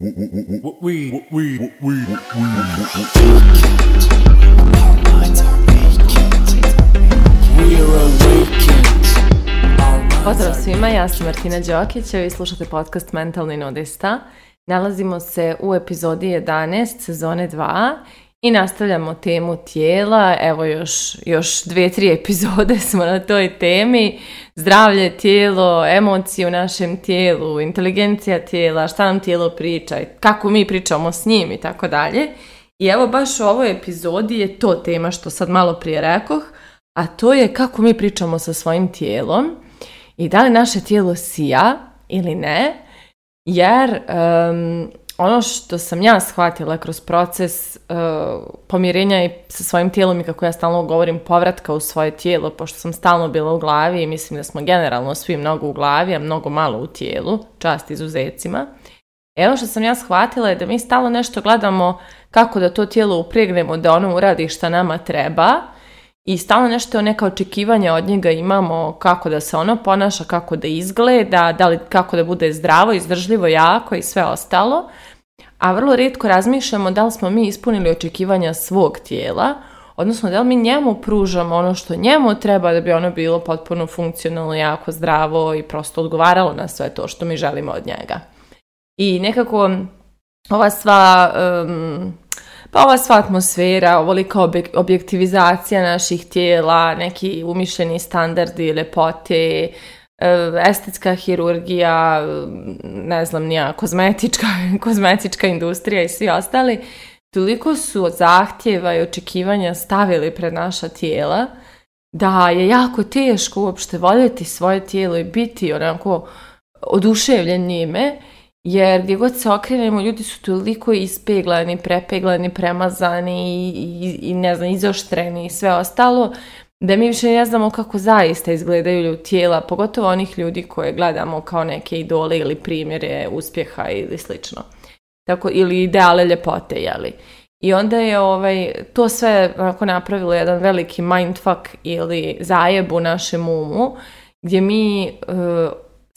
Pozdrav svima, ja sam Martina Đokić i slušate podcast Mentalni nudista. Nalazimo se u epizodi 11 sezone 2 i nastavljamo temu tijela, evo još, još dvije, tri epizode smo na toj temi. Zdravlje, tijelo, emocije u našem tijelu, inteligencija tijela, šta nam tijelo priča, kako mi pričamo s njim i tako dalje. I evo baš u ovoj epizodi je to tema što sad malo prije rekoh, a to je kako mi pričamo sa svojim tijelom i da li naše tijelo sija ili ne, jer ono što sam ja shvatila kroz proces e, pomirenja i sa svojim tijelom i kako ja stalno govorim povratka u svoje tijelo, pošto sam stalno bila u glavi i mislim da smo generalno svi mnogo u glavi, a mnogo malo u tijelu, čast izuzecima. E ono što sam ja shvatila je da mi stalno nešto gledamo kako da to tijelo upregnemo, da ono uradi šta nama treba, i stalno nešto neka očekivanja od njega imamo kako da se ono ponaša, kako da izgleda, da li, kako da bude zdravo, izdržljivo, jako i sve ostalo. A vrlo redko razmišljamo da li smo mi ispunili očekivanja svog tijela, odnosno da li mi njemu pružamo ono što njemu treba da bi ono bilo potpuno funkcionalno, jako zdravo i prosto odgovaralo na sve to što mi želimo od njega. I nekako ova sva pa ova sva atmosfera, ovolika objektivizacija naših tijela, neki umišljeni standardi lepote, eh, estetska hirurgija, mm, ne znam nija, kozmetička, kozmetička industrija i svi ostali, toliko su od zahtjeva i očekivanja stavili pred naša tijela, da je jako teško uopšte voljeti svoje tijelo i biti onako oduševljen njime jer gdje god se okrenemo, ljudi su toliko ispeglani, prepeglani, premazani i, i, i ne znam, izoštreni i sve ostalo, da mi više ne znamo kako zaista izgledaju tijela, pogotovo onih ljudi koje gledamo kao neke idole ili primjere uspjeha ili slično. Tako, ili ideale ljepote, jeli. I onda je ovaj, to sve onako napravilo jedan veliki mindfuck ili zajebu u našem umu, gdje mi e,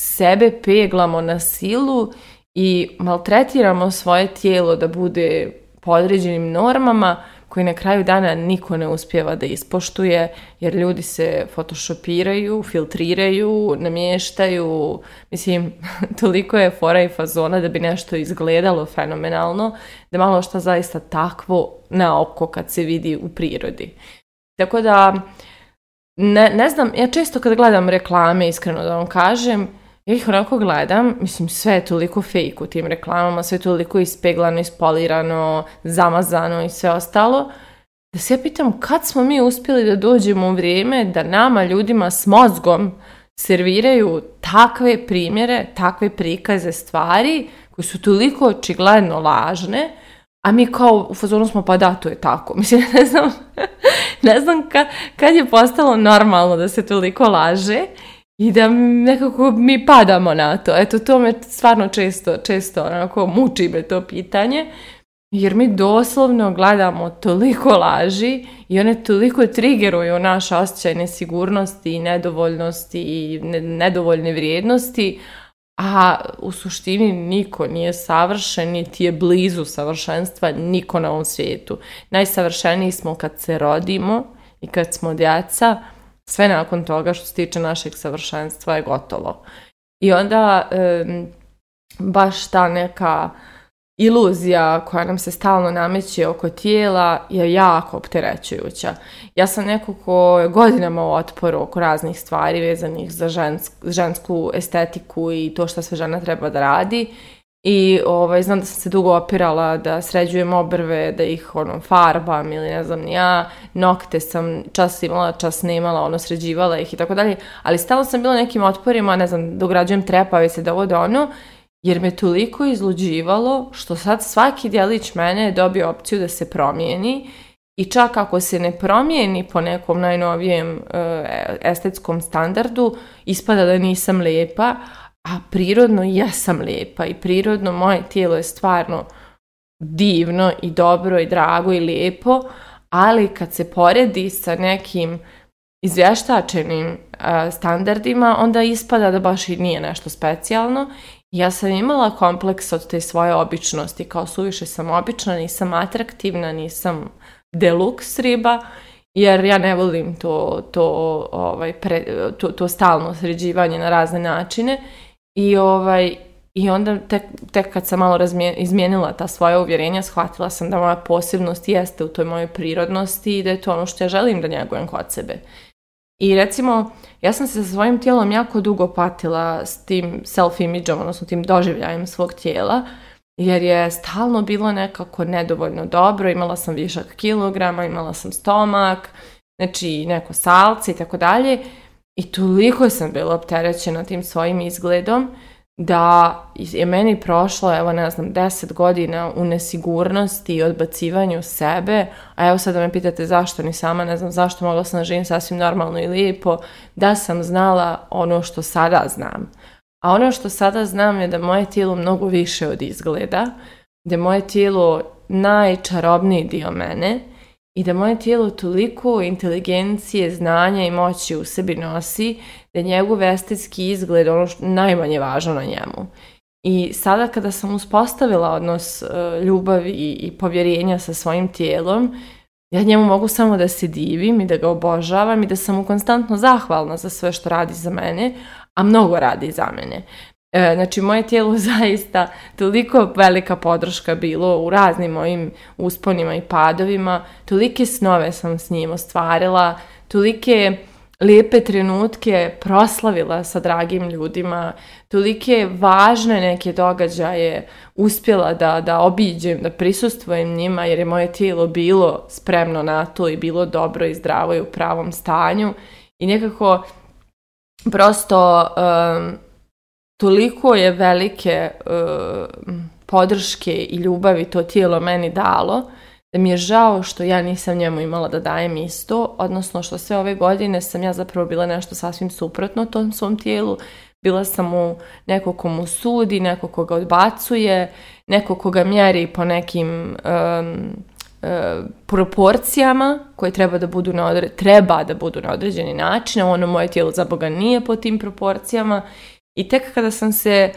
sebe peglamo na silu i maltretiramo svoje tijelo da bude podređenim normama koji na kraju dana niko ne uspjeva da ispoštuje, jer ljudi se photoshopiraju, filtriraju, namještaju, mislim, toliko je fora i fazona da bi nešto izgledalo fenomenalno, da malo što zaista takvo na oko kad se vidi u prirodi. Tako da, ne, ne znam, ja često kad gledam reklame, iskreno da vam kažem, ja ih onako gledam, mislim sve je toliko fejku u tim reklamama, sve je toliko ispeglano, ispolirano, zamazano i sve ostalo, da se ja pitam kad smo mi uspjeli da dođemo u vrijeme da nama ljudima s mozgom serviraju takve primjere, takve prikaze stvari koje su toliko očigledno lažne, a mi kao u smo pa da, to je tako. Mislim, ne znam, ne znam kad, kad je postalo normalno da se toliko laže i da nekako mi padamo na to. Eto, to me stvarno često, često onako muči me to pitanje, jer mi doslovno gledamo toliko laži i one toliko trigeruju naš osjećaj nesigurnosti i nedovoljnosti i nedovoljne vrijednosti, a u suštini niko nije savršen, niti je blizu savršenstva niko na ovom svijetu. Najsavršeniji smo kad se rodimo i kad smo djeca, sve nakon toga što se tiče našeg savršenstva je gotovo. I onda baš ta neka iluzija koja nam se stalno nameće oko tijela je jako opterećujuća. Ja sam neko ko je godinama u otporu oko raznih stvari vezanih za žensku estetiku i to što sve žena treba da radi i ovaj, znam da sam se dugo opirala da sređujem obrve, da ih ono, farbam ili ne znam ja, nokte sam čas imala, čas ne imala, ono, sređivala ih i tako dalje, ali stalno sam bila nekim otporima, ne znam, dograđujem trepave se da ono, jer me toliko izluđivalo što sad svaki djelić mene je dobio opciju da se promijeni i čak ako se ne promijeni po nekom najnovijem e, estetskom standardu, ispada da nisam lijepa, a prirodno ja sam lijepa i prirodno moje tijelo je stvarno divno i dobro i drago i lijepo, ali kad se poredi sa nekim izvještačenim standardima, onda ispada da baš i nije nešto specijalno. Ja sam imala kompleks od te svoje običnosti, kao suviše sam obična, nisam atraktivna, nisam deluks riba, jer ja ne volim to, to, ovaj, to, to stalno sređivanje na razne načine i, ovaj, i onda tek, tek kad sam malo izmijenila ta svoja uvjerenja, shvatila sam da moja posebnost jeste u toj mojoj prirodnosti i da je to ono što ja želim da njegujem kod sebe. I recimo, ja sam se sa svojim tijelom jako dugo patila s tim self-imidžom, odnosno tim doživljajem svog tijela, jer je stalno bilo nekako nedovoljno dobro, imala sam višak kilograma, imala sam stomak, znači neko salce i tako dalje. I toliko sam bila opterećena tim svojim izgledom da je meni prošlo, evo ne znam, deset godina u nesigurnosti i odbacivanju sebe, a evo sad da me pitate zašto ni sama, ne znam zašto mogla sam živim sasvim normalno i lijepo, da sam znala ono što sada znam. A ono što sada znam je da moje tijelo mnogo više od izgleda, da je moje tijelo najčarobniji dio mene, i da moje tijelo toliko inteligencije, znanja i moći u sebi nosi da je njegov estetski izgled ono što najmanje važno na njemu. I sada kada sam uspostavila odnos e, ljubavi i povjerenja sa svojim tijelom, ja njemu mogu samo da se divim i da ga obožavam i da sam mu konstantno zahvalna za sve što radi za mene, a mnogo radi za mene. E, znači, moje tijelo zaista toliko velika podrška bilo u raznim mojim usponima i padovima, tolike snove sam s njim ostvarila, tolike lijepe trenutke proslavila sa dragim ljudima, tolike važne neke događaje uspjela da, da obiđem, da prisustvujem njima jer je moje tijelo bilo spremno na to i bilo dobro i zdravo i u pravom stanju i nekako prosto toliko je velike e, podrške i ljubavi to tijelo meni dalo, da mi je žao što ja nisam njemu imala da dajem isto, odnosno što sve ove godine sam ja zapravo bila nešto sasvim suprotno tom svom tijelu, bila sam u neko ko mu sudi, neko ko ga odbacuje, neko ko ga mjeri po nekim e, proporcijama koje treba da budu na treba da budu na određeni način, a ono moje tijelo za Boga nije po tim proporcijama i tek kada sam se e,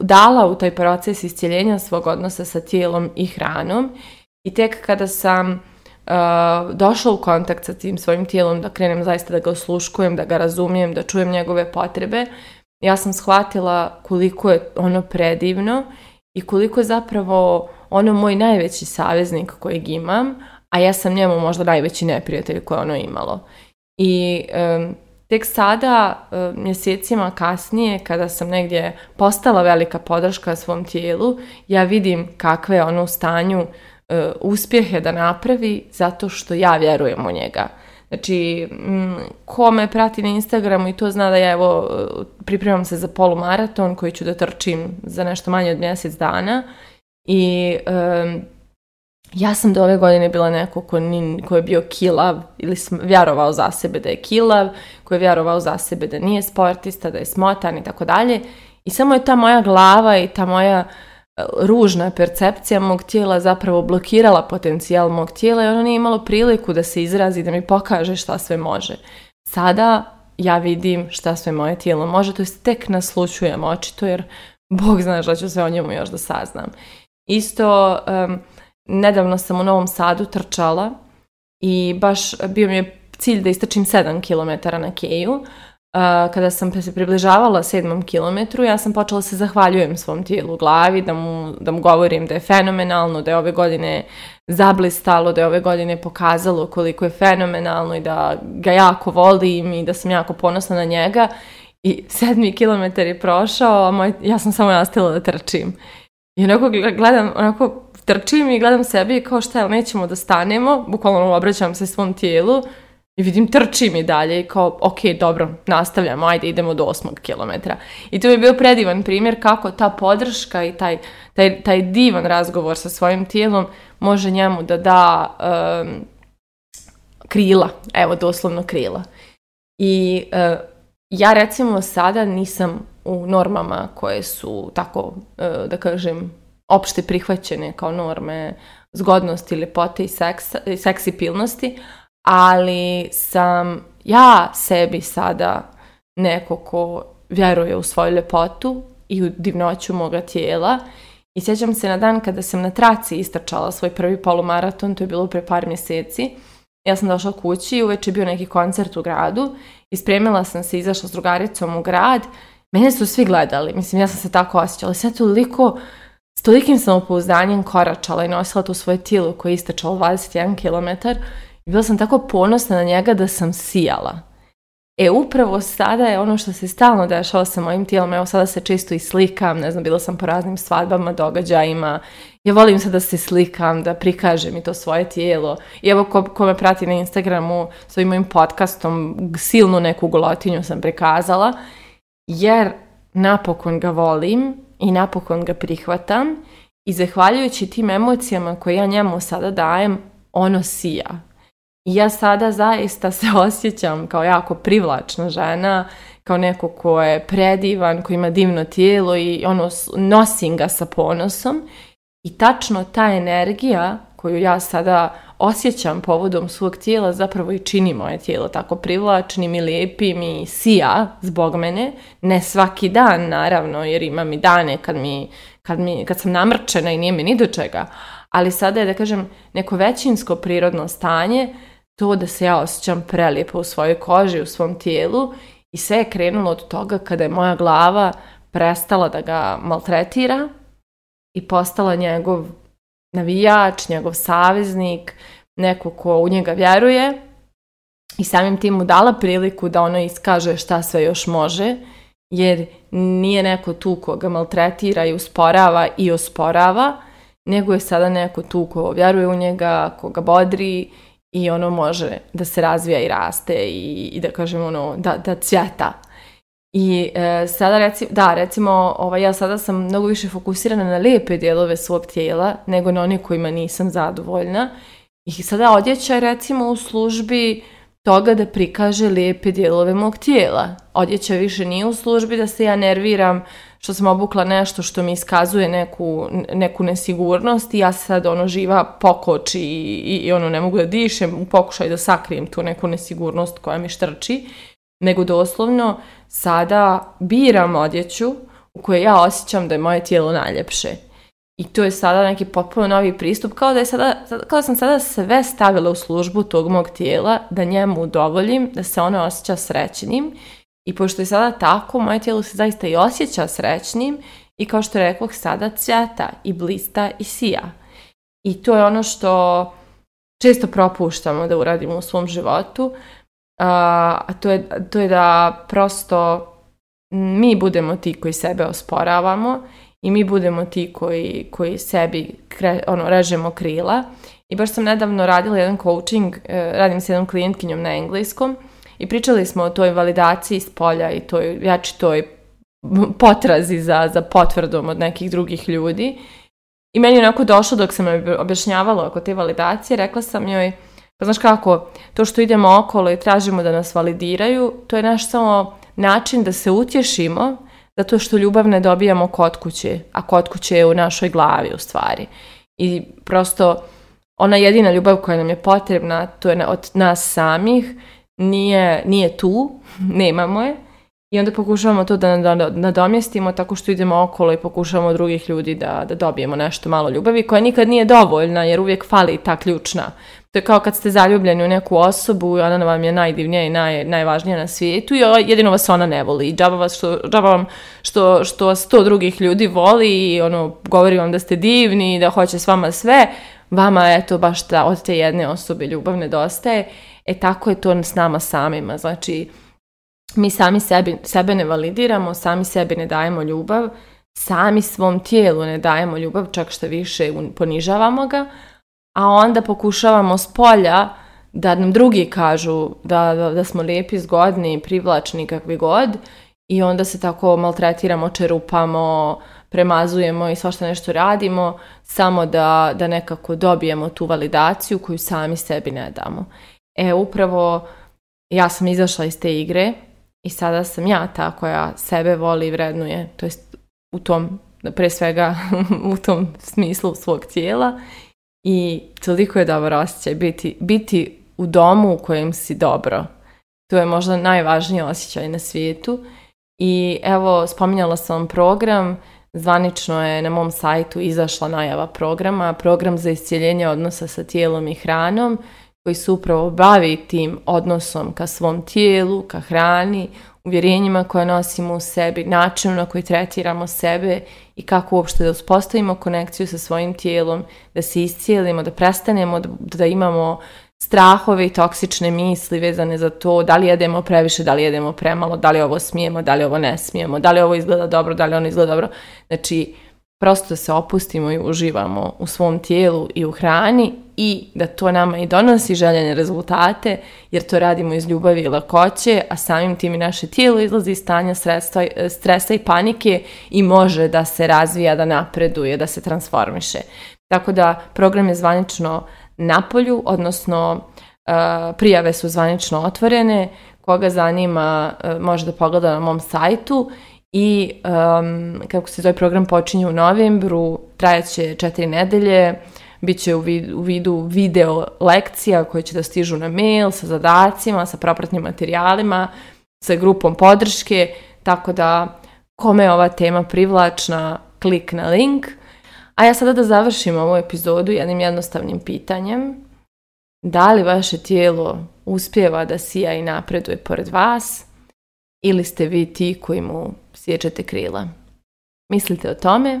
dala u taj proces iscijeljenja svog odnosa sa tijelom i hranom i tek kada sam e, došla u kontakt sa tim svojim tijelom, da krenem zaista da ga osluškujem, da ga razumijem, da čujem njegove potrebe, ja sam shvatila koliko je ono predivno i koliko je zapravo ono moj najveći saveznik kojeg imam, a ja sam njemu možda najveći neprijatelj koje ono imalo. I Tek sada, e, mjesecima kasnije, kada sam negdje postala velika podrška svom tijelu, ja vidim kakve je ono u stanju e, uspjehe da napravi zato što ja vjerujem u njega. Znači, ko me prati na Instagramu i to zna da ja evo pripremam se za polumaraton koji ću da trčim za nešto manje od mjesec dana i ja sam do ove godine bila neko ko, ni, ko je bio kilav ili sam vjerovao za sebe da je kilav, ko je vjerovao za sebe da nije sportista, da je smotan i tako dalje. I samo je ta moja glava i ta moja e, ružna percepcija mog tijela zapravo blokirala potencijal mog tijela i ono nije imalo priliku da se izrazi, da mi pokaže šta sve može. Sada ja vidim šta sve moje tijelo može, to jest tek naslučujem očito jer Bog zna šta ću sve o njemu još da saznam. Isto nedavno sam u Novom Sadu trčala i baš bio mi je cilj da istrčim 7 km na keju. Uh, kada sam se približavala sedmom kilometru, ja sam počela se zahvaljujem svom tijelu glavi, da mu, da mu govorim da je fenomenalno, da je ove godine zablistalo, da je ove godine pokazalo koliko je fenomenalno i da ga jako volim i da sam jako ponosna na njega. I sedmi kilometar je prošao, a moj, ja sam samo nastila da trčim. I onako gledam, onako trčim i gledam sebi kao šta, nećemo da stanemo, bukvalno ono, obraćam se svom tijelu i vidim trčim i dalje i kao, ok, dobro, nastavljamo, ajde, idemo do osmog kilometra. I to je bio predivan primjer kako ta podrška i taj, taj, taj divan razgovor sa svojim tijelom može njemu da da krila, evo, doslovno krila. I e, ja recimo sada nisam u normama koje su tako, e, da kažem, opšte prihvaćene kao norme zgodnosti, lepote i, seksi pilnosti, ali sam ja sebi sada neko ko vjeruje u svoju ljepotu i u divnoću moga tijela i sjećam se na dan kada sam na traci istračala svoj prvi polumaraton, to je bilo pre par mjeseci, ja sam došla kući, i uveče je bio neki koncert u gradu, i spremila sam se, izašla s drugaricom u grad, mene su svi gledali, mislim ja sam se tako osjećala, sve toliko s tolikim opouzdanjem koračala i nosila to svoje tijelo koje je istečalo 21 km i bila sam tako ponosna na njega da sam sijala. E, upravo sada je ono što se stalno dešava sa mojim tijelom, evo sada se čisto i slikam, ne znam, bila sam po raznim svadbama, događajima, ja volim se da se slikam, da prikažem i to svoje tijelo. I evo ko, ko me prati na Instagramu s ovim mojim podcastom, silnu neku golotinju sam prikazala, jer napokon ga volim i napokon ga prihvatam i zahvaljujući tim emocijama koje ja njemu sada dajem, ono sija. I ja sada zaista se osjećam kao jako privlačna žena, kao neko ko je predivan, ko ima divno tijelo i ono nosim ga sa ponosom. I tačno ta energija koju ja sada osjećam povodom svog tijela zapravo i čini moje tijelo tako privlačnim i lijepim i sija zbog mene. Ne svaki dan, naravno, jer imam i dane kad, mi, kad, mi, kad sam namrčena i nije mi ni do čega. Ali sada je, da kažem, neko većinsko prirodno stanje to da se ja osjećam prelijepo u svojoj koži, u svom tijelu i sve je krenulo od toga kada je moja glava prestala da ga maltretira i postala njegov navijač, njegov saveznik, neko ko u njega vjeruje i samim tim mu dala priliku da ono iskaže šta sve još može, jer nije neko tu ko ga maltretira i usporava i osporava, nego je sada neko tu ko vjeruje u njega, ko ga bodri i ono može da se razvija i raste i, da kažem ono, da, da cvjeta i e, sada recimo, da, recimo, ovaj, ja sada sam mnogo više fokusirana na lijepe dijelove svog tijela nego na one kojima nisam zadovoljna. I sada odjeća je recimo u službi toga da prikaže lijepe dijelove mog tijela. Odjeća više nije u službi da se ja nerviram što sam obukla nešto što mi iskazuje neku, neku nesigurnost i ja se sad ono živa pokoči i, i, ono ne mogu da dišem u pokušaj da sakrijem tu neku nesigurnost koja mi štrči nego doslovno sada biram odjeću u kojoj ja osjećam da je moje tijelo najljepše. I to je sada neki potpuno novi pristup, kao da, sada, kao sam sada sve stavila u službu tog mog tijela, da njemu udovoljim, da se ono osjeća srećnim. I pošto je sada tako, moje tijelo se zaista i osjeća srećnim i kao što rekoh, sada cvjeta i blista i sija. I to je ono što često propuštamo da uradimo u svom životu, a to je, to je da prosto mi budemo ti koji sebe osporavamo i mi budemo ti koji, koji sebi ono, režemo krila. I baš sam nedavno radila jedan coaching, e, radim s jednom klijentkinjom na engleskom i pričali smo o toj validaciji iz polja i toj jači toj potrazi za, za potvrdom od nekih drugih ljudi. I meni je onako došlo dok sam objašnjavala oko te validacije, rekla sam joj, pa znaš kako, to što idemo okolo i tražimo da nas validiraju, to je naš samo način da se utješimo zato što ljubav ne dobijamo kod kuće, a kod kuće je u našoj glavi u stvari. I prosto ona jedina ljubav koja nam je potrebna, to je od nas samih, nije, nije tu, nemamo je. I onda pokušavamo to da nadomjestimo tako što idemo okolo i pokušavamo drugih ljudi da, da dobijemo nešto malo ljubavi koja nikad nije dovoljna jer uvijek fali ta ključna to je kao kad ste zaljubljeni u neku osobu i ona vam je najdivnija i naj, najvažnija na svijetu i jedino vas ona ne voli. I džaba, vas što, džaba vam što, što sto drugih ljudi voli i ono, govori vam da ste divni i da hoće s vama sve. Vama, eto, baš ta, od te jedne osobe ljubav nedostaje. E tako je to s nama samima. Znači, mi sami sebi, sebe ne validiramo, sami sebi ne dajemo ljubav, sami svom tijelu ne dajemo ljubav, čak što više ponižavamo ga, a onda pokušavamo s polja da nam drugi kažu da, da, da smo lijepi, zgodni, privlačni, kakvi god i onda se tako maltretiramo, čerupamo, premazujemo i svašta nešto radimo samo da, da nekako dobijemo tu validaciju koju sami sebi ne damo. E, upravo ja sam izašla iz te igre i sada sam ja ta koja sebe voli i vrednuje, to jest u tom, pre svega u tom smislu svog tijela i toliko je dobar osjećaj biti, biti u domu u kojem si dobro. To je možda najvažniji osjećaj na svijetu. I evo, spominjala sam program, zvanično je na mom sajtu izašla najava programa, program za iscijeljenje odnosa sa tijelom i hranom, koji se upravo bavi tim odnosom ka svom tijelu, ka hrani, uvjerenjima koje nosimo u sebi, načinom na koji tretiramo sebe i kako uopšte da uspostavimo konekciju sa svojim tijelom, da se iscijelimo, da prestanemo, da, da imamo strahove i toksične misli vezane za to da li jedemo previše, da li jedemo premalo, da li ovo smijemo, da li ovo ne smijemo, da li ovo izgleda dobro, da li ono izgleda dobro. Znači, prosto se opustimo i uživamo u svom tijelu i u hrani i da to nama i donosi željene rezultate, jer to radimo iz ljubavi i lakoće, a samim tim i naše tijelo izlazi iz stanja sredstva, e, stresa i panike i može da se razvija, da napreduje, da se transformiše. Tako da program je zvanično na polju, odnosno e, prijave su zvanično otvorene, koga zanima e, može da pogleda na mom sajtu i kako se zove program počinje u novembru, trajaće četiri nedelje, bit će u vidu, video lekcija koje će da stižu na mail, sa zadacima, sa propratnim materijalima, sa grupom podrške, tako da kome je ova tema privlačna, klik na link. A ja sada da završim ovu epizodu jednim jednostavnim pitanjem. Da li vaše tijelo uspjeva da sija i napreduje pored vas ili ste vi ti koji mu sjećate krila? Mislite o tome,